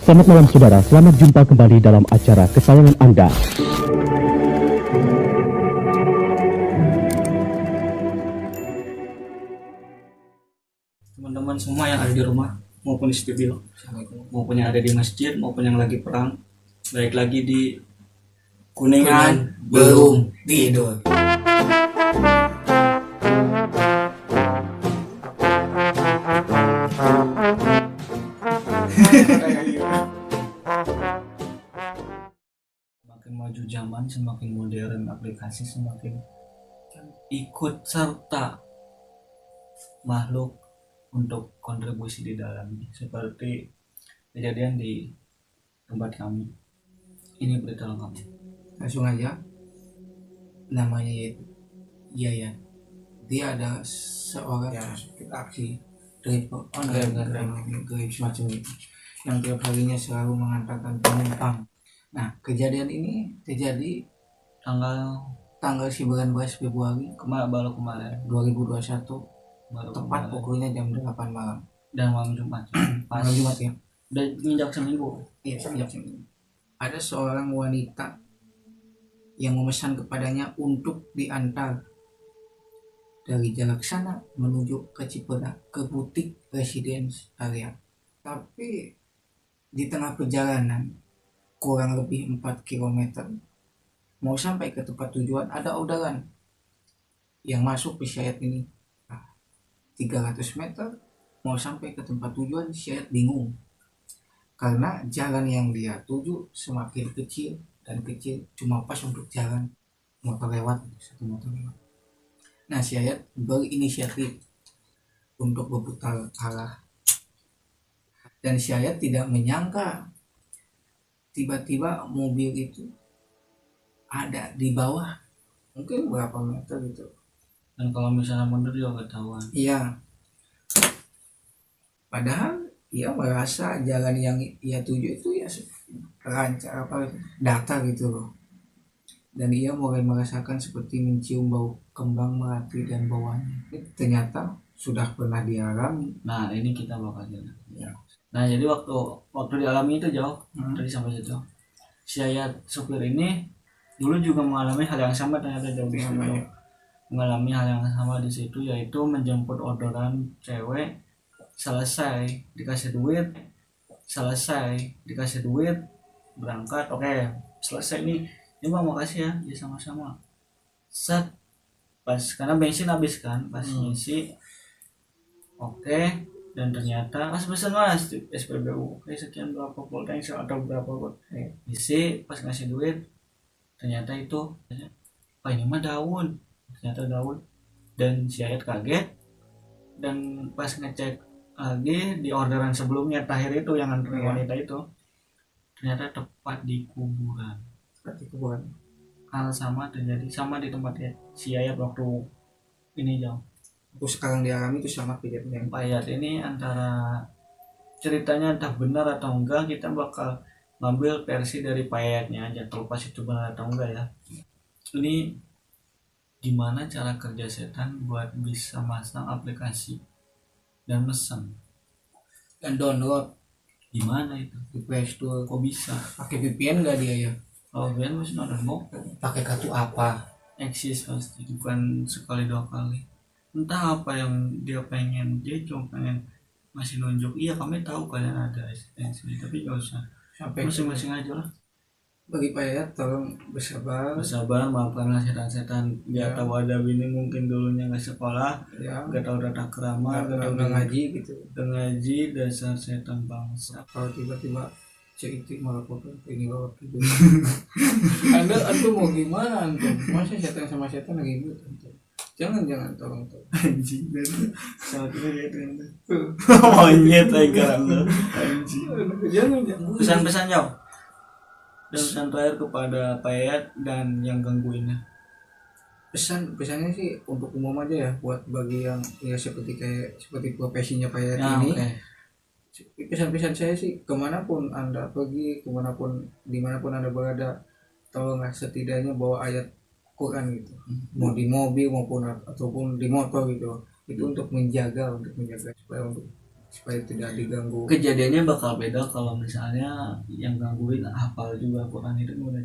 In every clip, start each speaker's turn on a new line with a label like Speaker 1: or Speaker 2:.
Speaker 1: Selamat malam saudara, selamat jumpa kembali dalam acara kesayangan Anda.
Speaker 2: teman-teman semua yang ada di rumah maupun di studio maupun yang ada di masjid maupun yang lagi perang baik lagi di kuningan
Speaker 3: belum tidur.
Speaker 2: Semakin modern aplikasi semakin ikut serta makhluk untuk kontribusi di dalamnya seperti kejadian di tempat kami ini berita lengkap
Speaker 3: Langsung aja. Namanya yaitu Yaya. Dia ada seorang suspek aksi dari online dan gaib semacam itu yang tiap harinya selalu mengantarkan penumpang. Nah, kejadian ini terjadi
Speaker 2: tanggal
Speaker 3: tanggal 19 Februari
Speaker 2: kemarin baru kemarin
Speaker 3: 2021
Speaker 2: baru
Speaker 3: tepat
Speaker 2: kemarin.
Speaker 3: pukulnya jam 8 malam.
Speaker 2: dan malam Jumat pas
Speaker 3: Malam Jumat ya.
Speaker 2: udah nginjak seminggu
Speaker 3: Iya, sejak sini. Ada seorang wanita yang memesan kepadanya untuk diantar dari jarak sana menuju ke Cipedak ke butik residence area. Tapi di tengah perjalanan kurang lebih 4 km mau sampai ke tempat tujuan ada orderan. Yang masuk ke Syed ini. Nah, 300 meter mau sampai ke tempat tujuan Syed bingung. Karena jalan yang dia tuju semakin kecil dan kecil cuma pas untuk jalan motor lewat satu motor lewat. Nah si Ayat berinisiatif untuk berputar arah. Dan si Ayat tidak menyangka tiba-tiba mobil itu ada di bawah mungkin berapa meter gitu
Speaker 2: dan kalau misalnya mundur juga ketahuan
Speaker 3: Iya. Padahal ia merasa jalan yang ia tuju itu ya lancar apa datar gitu loh. Dan ia mulai merasakan seperti mencium bau kembang melati dan bauannya. Ini ternyata sudah pernah dialami.
Speaker 2: nah ini kita bakal jalan
Speaker 3: Ya.
Speaker 2: Nah jadi waktu waktu dialami itu jauh
Speaker 3: Hmm.
Speaker 2: tadi sampai situ si ayat supir ini dulu juga mengalami hal yang sama ternyata jauh di situ
Speaker 3: iya.
Speaker 2: mengalami hal yang sama di situ yaitu menjemput orderan cewek selesai dikasih duit selesai dikasih duit berangkat oke selesai nih ini bang makasih ya ya sama-sama set pas karena bensin habis kan pas
Speaker 3: Hmm.
Speaker 2: ngisi oke dan ternyata mas pesan mas di SPBU oke sekian berapa voltage atau berapa volt
Speaker 3: Iya.
Speaker 2: isi pas ngasih duit ternyata itu pak ini mah daun ternyata daun dan si Ayat kaget dan pas ngecek lagi di orderan sebelumnya terakhir itu yang antar
Speaker 3: Iya.
Speaker 2: wanita itu ternyata tepat di kuburan
Speaker 3: Seperti kuburan.
Speaker 2: hal sama terjadi sama di tempatnya si Ayat waktu ini jauh
Speaker 3: Aku sekarang dialami itu sama kejadian.
Speaker 2: Pak Ayat ini antara ceritanya entah benar atau enggak kita bakal ngambil versi dari Pak Ayatnya aja terlepas itu benar atau enggak ya ini gimana cara kerja setan buat bisa masang aplikasi dan mesen
Speaker 3: Dan download
Speaker 2: gimana itu
Speaker 3: di Play Store.
Speaker 2: kok bisa
Speaker 3: Pakai VPN gak dia ya?
Speaker 2: kalau kalian masih nonton mau
Speaker 3: Pakai kartu apa?
Speaker 2: eksis pasti bukan sekali dua kali entah apa yang dia pengen dia cuma pengen masih nunjuk. Iya kami tahu kalian ada eksistensi tapi gak usah.
Speaker 3: Sampai
Speaker 2: masing-masing aja lah.
Speaker 3: Bagi Pak Yayat tolong bersabar.
Speaker 2: Bersabar maafkanlah setan-setan.
Speaker 3: Ya.
Speaker 2: nggak tahu ada bini mungkin dulunya nggak sekolah.
Speaker 3: Ya.
Speaker 2: Nggak tahu tata kerama
Speaker 3: nggak
Speaker 2: tahu
Speaker 3: ngaji gitu.
Speaker 2: ngaji dasar setan bangsa.
Speaker 3: Kalau tiba-tiba cerita malah foto ini bawa tidur anda antum mau gimana antum? Masa setan sama setan lagi ribut antum jangan jangan tolong tolong.
Speaker 2: Anjing dan saat ini dia kan monyet karena anjing.
Speaker 3: Jangan jangan.
Speaker 2: Pesan-pesan jauh dan pesan terakhir kepada Payat dan yang gangguinnya.
Speaker 3: Pesan pesannya sih untuk umum aja ya buat bagi yang ya seperti kayak seperti profesinya Pak Yayat
Speaker 2: ya
Speaker 3: ini.
Speaker 2: oke.
Speaker 3: Pesan-pesan saya sih ke mana pun anda pergi ke mana pun di mana pun anda berada tolonglah setidaknya bawa ayat Quran gitu. Mau di mobil maupun ataupun di motor gitu. Itu untuk menjaga untuk menjaga supaya untuk supaya tidak diganggu.
Speaker 2: Kejadiannya bakal beda kalau misalnya yang gangguin hafal juga Quran itu gimana?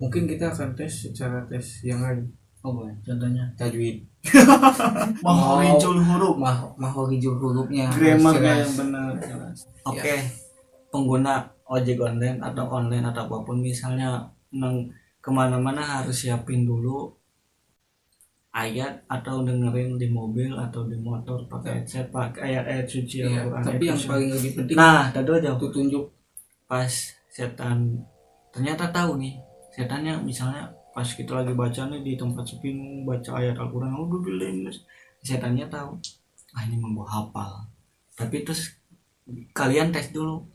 Speaker 3: Mungkin kita akan tes secara tes yang lain.
Speaker 2: Oh boleh. Contohnya?
Speaker 3: Tajwid.
Speaker 2: Mahorijul huruf.
Speaker 3: Mah mahorijul hurufnya.
Speaker 2: Grammar yang benar jelas. Oke, pengguna ojek online atau online atau apa pun misalnya neng ke mana-mana harus siapin dulu ayat atau dengerin di mobil atau di motor pakai headset pakai ayat-ayat suci
Speaker 3: Iya,
Speaker 2: Al-Quran
Speaker 3: tapi yang paling lebih penting
Speaker 2: nah tadi aja.
Speaker 3: petunjuk
Speaker 2: pas setan ternyata tahu nih setannya misalnya pas kita lagi baca nih di tempat sepi baca ayat Al-Quran oh setannya tahu ah ini membawa hafal. Tapi terus kalian tes dulu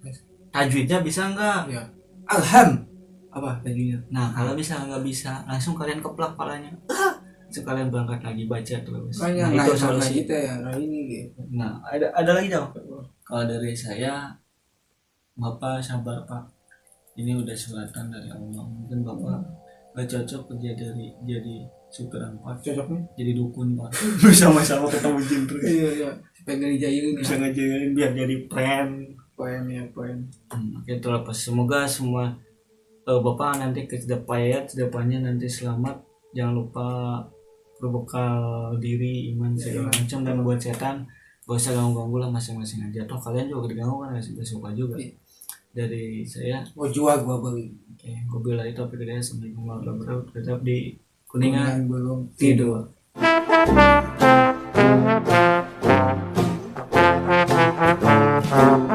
Speaker 2: tajwidnya bisa nggak?
Speaker 3: Ya alham apa tajwidnya
Speaker 2: nah kalau bisa nggak bisa langsung kalian keplak palanya. Ah langsung kalian berangkat lagi baca terus. Nah,
Speaker 3: nah,
Speaker 2: itu solusi.
Speaker 3: kita ya nah ini gitu
Speaker 2: nah ada ada lagi dong. Kalau dari saya bapak sabar pak. Ini udah suratan dari Allah. Mungkin bapak gak cocok kerja dari jadi supir angkot.
Speaker 3: Cocoknya?
Speaker 2: Jadi dukun pak. Bersama-sama ketemu jin terus.
Speaker 3: Iya iya. Nggak dijailin
Speaker 2: bisa
Speaker 3: ya
Speaker 2: ngajarin biar jadi pren.
Speaker 3: Poem ya poem
Speaker 2: Hmm, Oke itu lepas. Semoga semua eh, bapak nanti ke depan depannya nanti selamat. Jangan lupa berbekal diri, iman segala macam dan buat setan gak usah ganggu-ganggu lah masing-masing aja. Toh kalian juga diganggu kan gak suka juga.
Speaker 3: Iya.
Speaker 2: Dari saya,
Speaker 3: mau jual gua beli
Speaker 2: oke, gue bilang itu tapi kita assalamualaikum warahmatullahi wabarakatuh. Tetap di kuningan
Speaker 3: belum
Speaker 2: tidur.
Speaker 3: tidur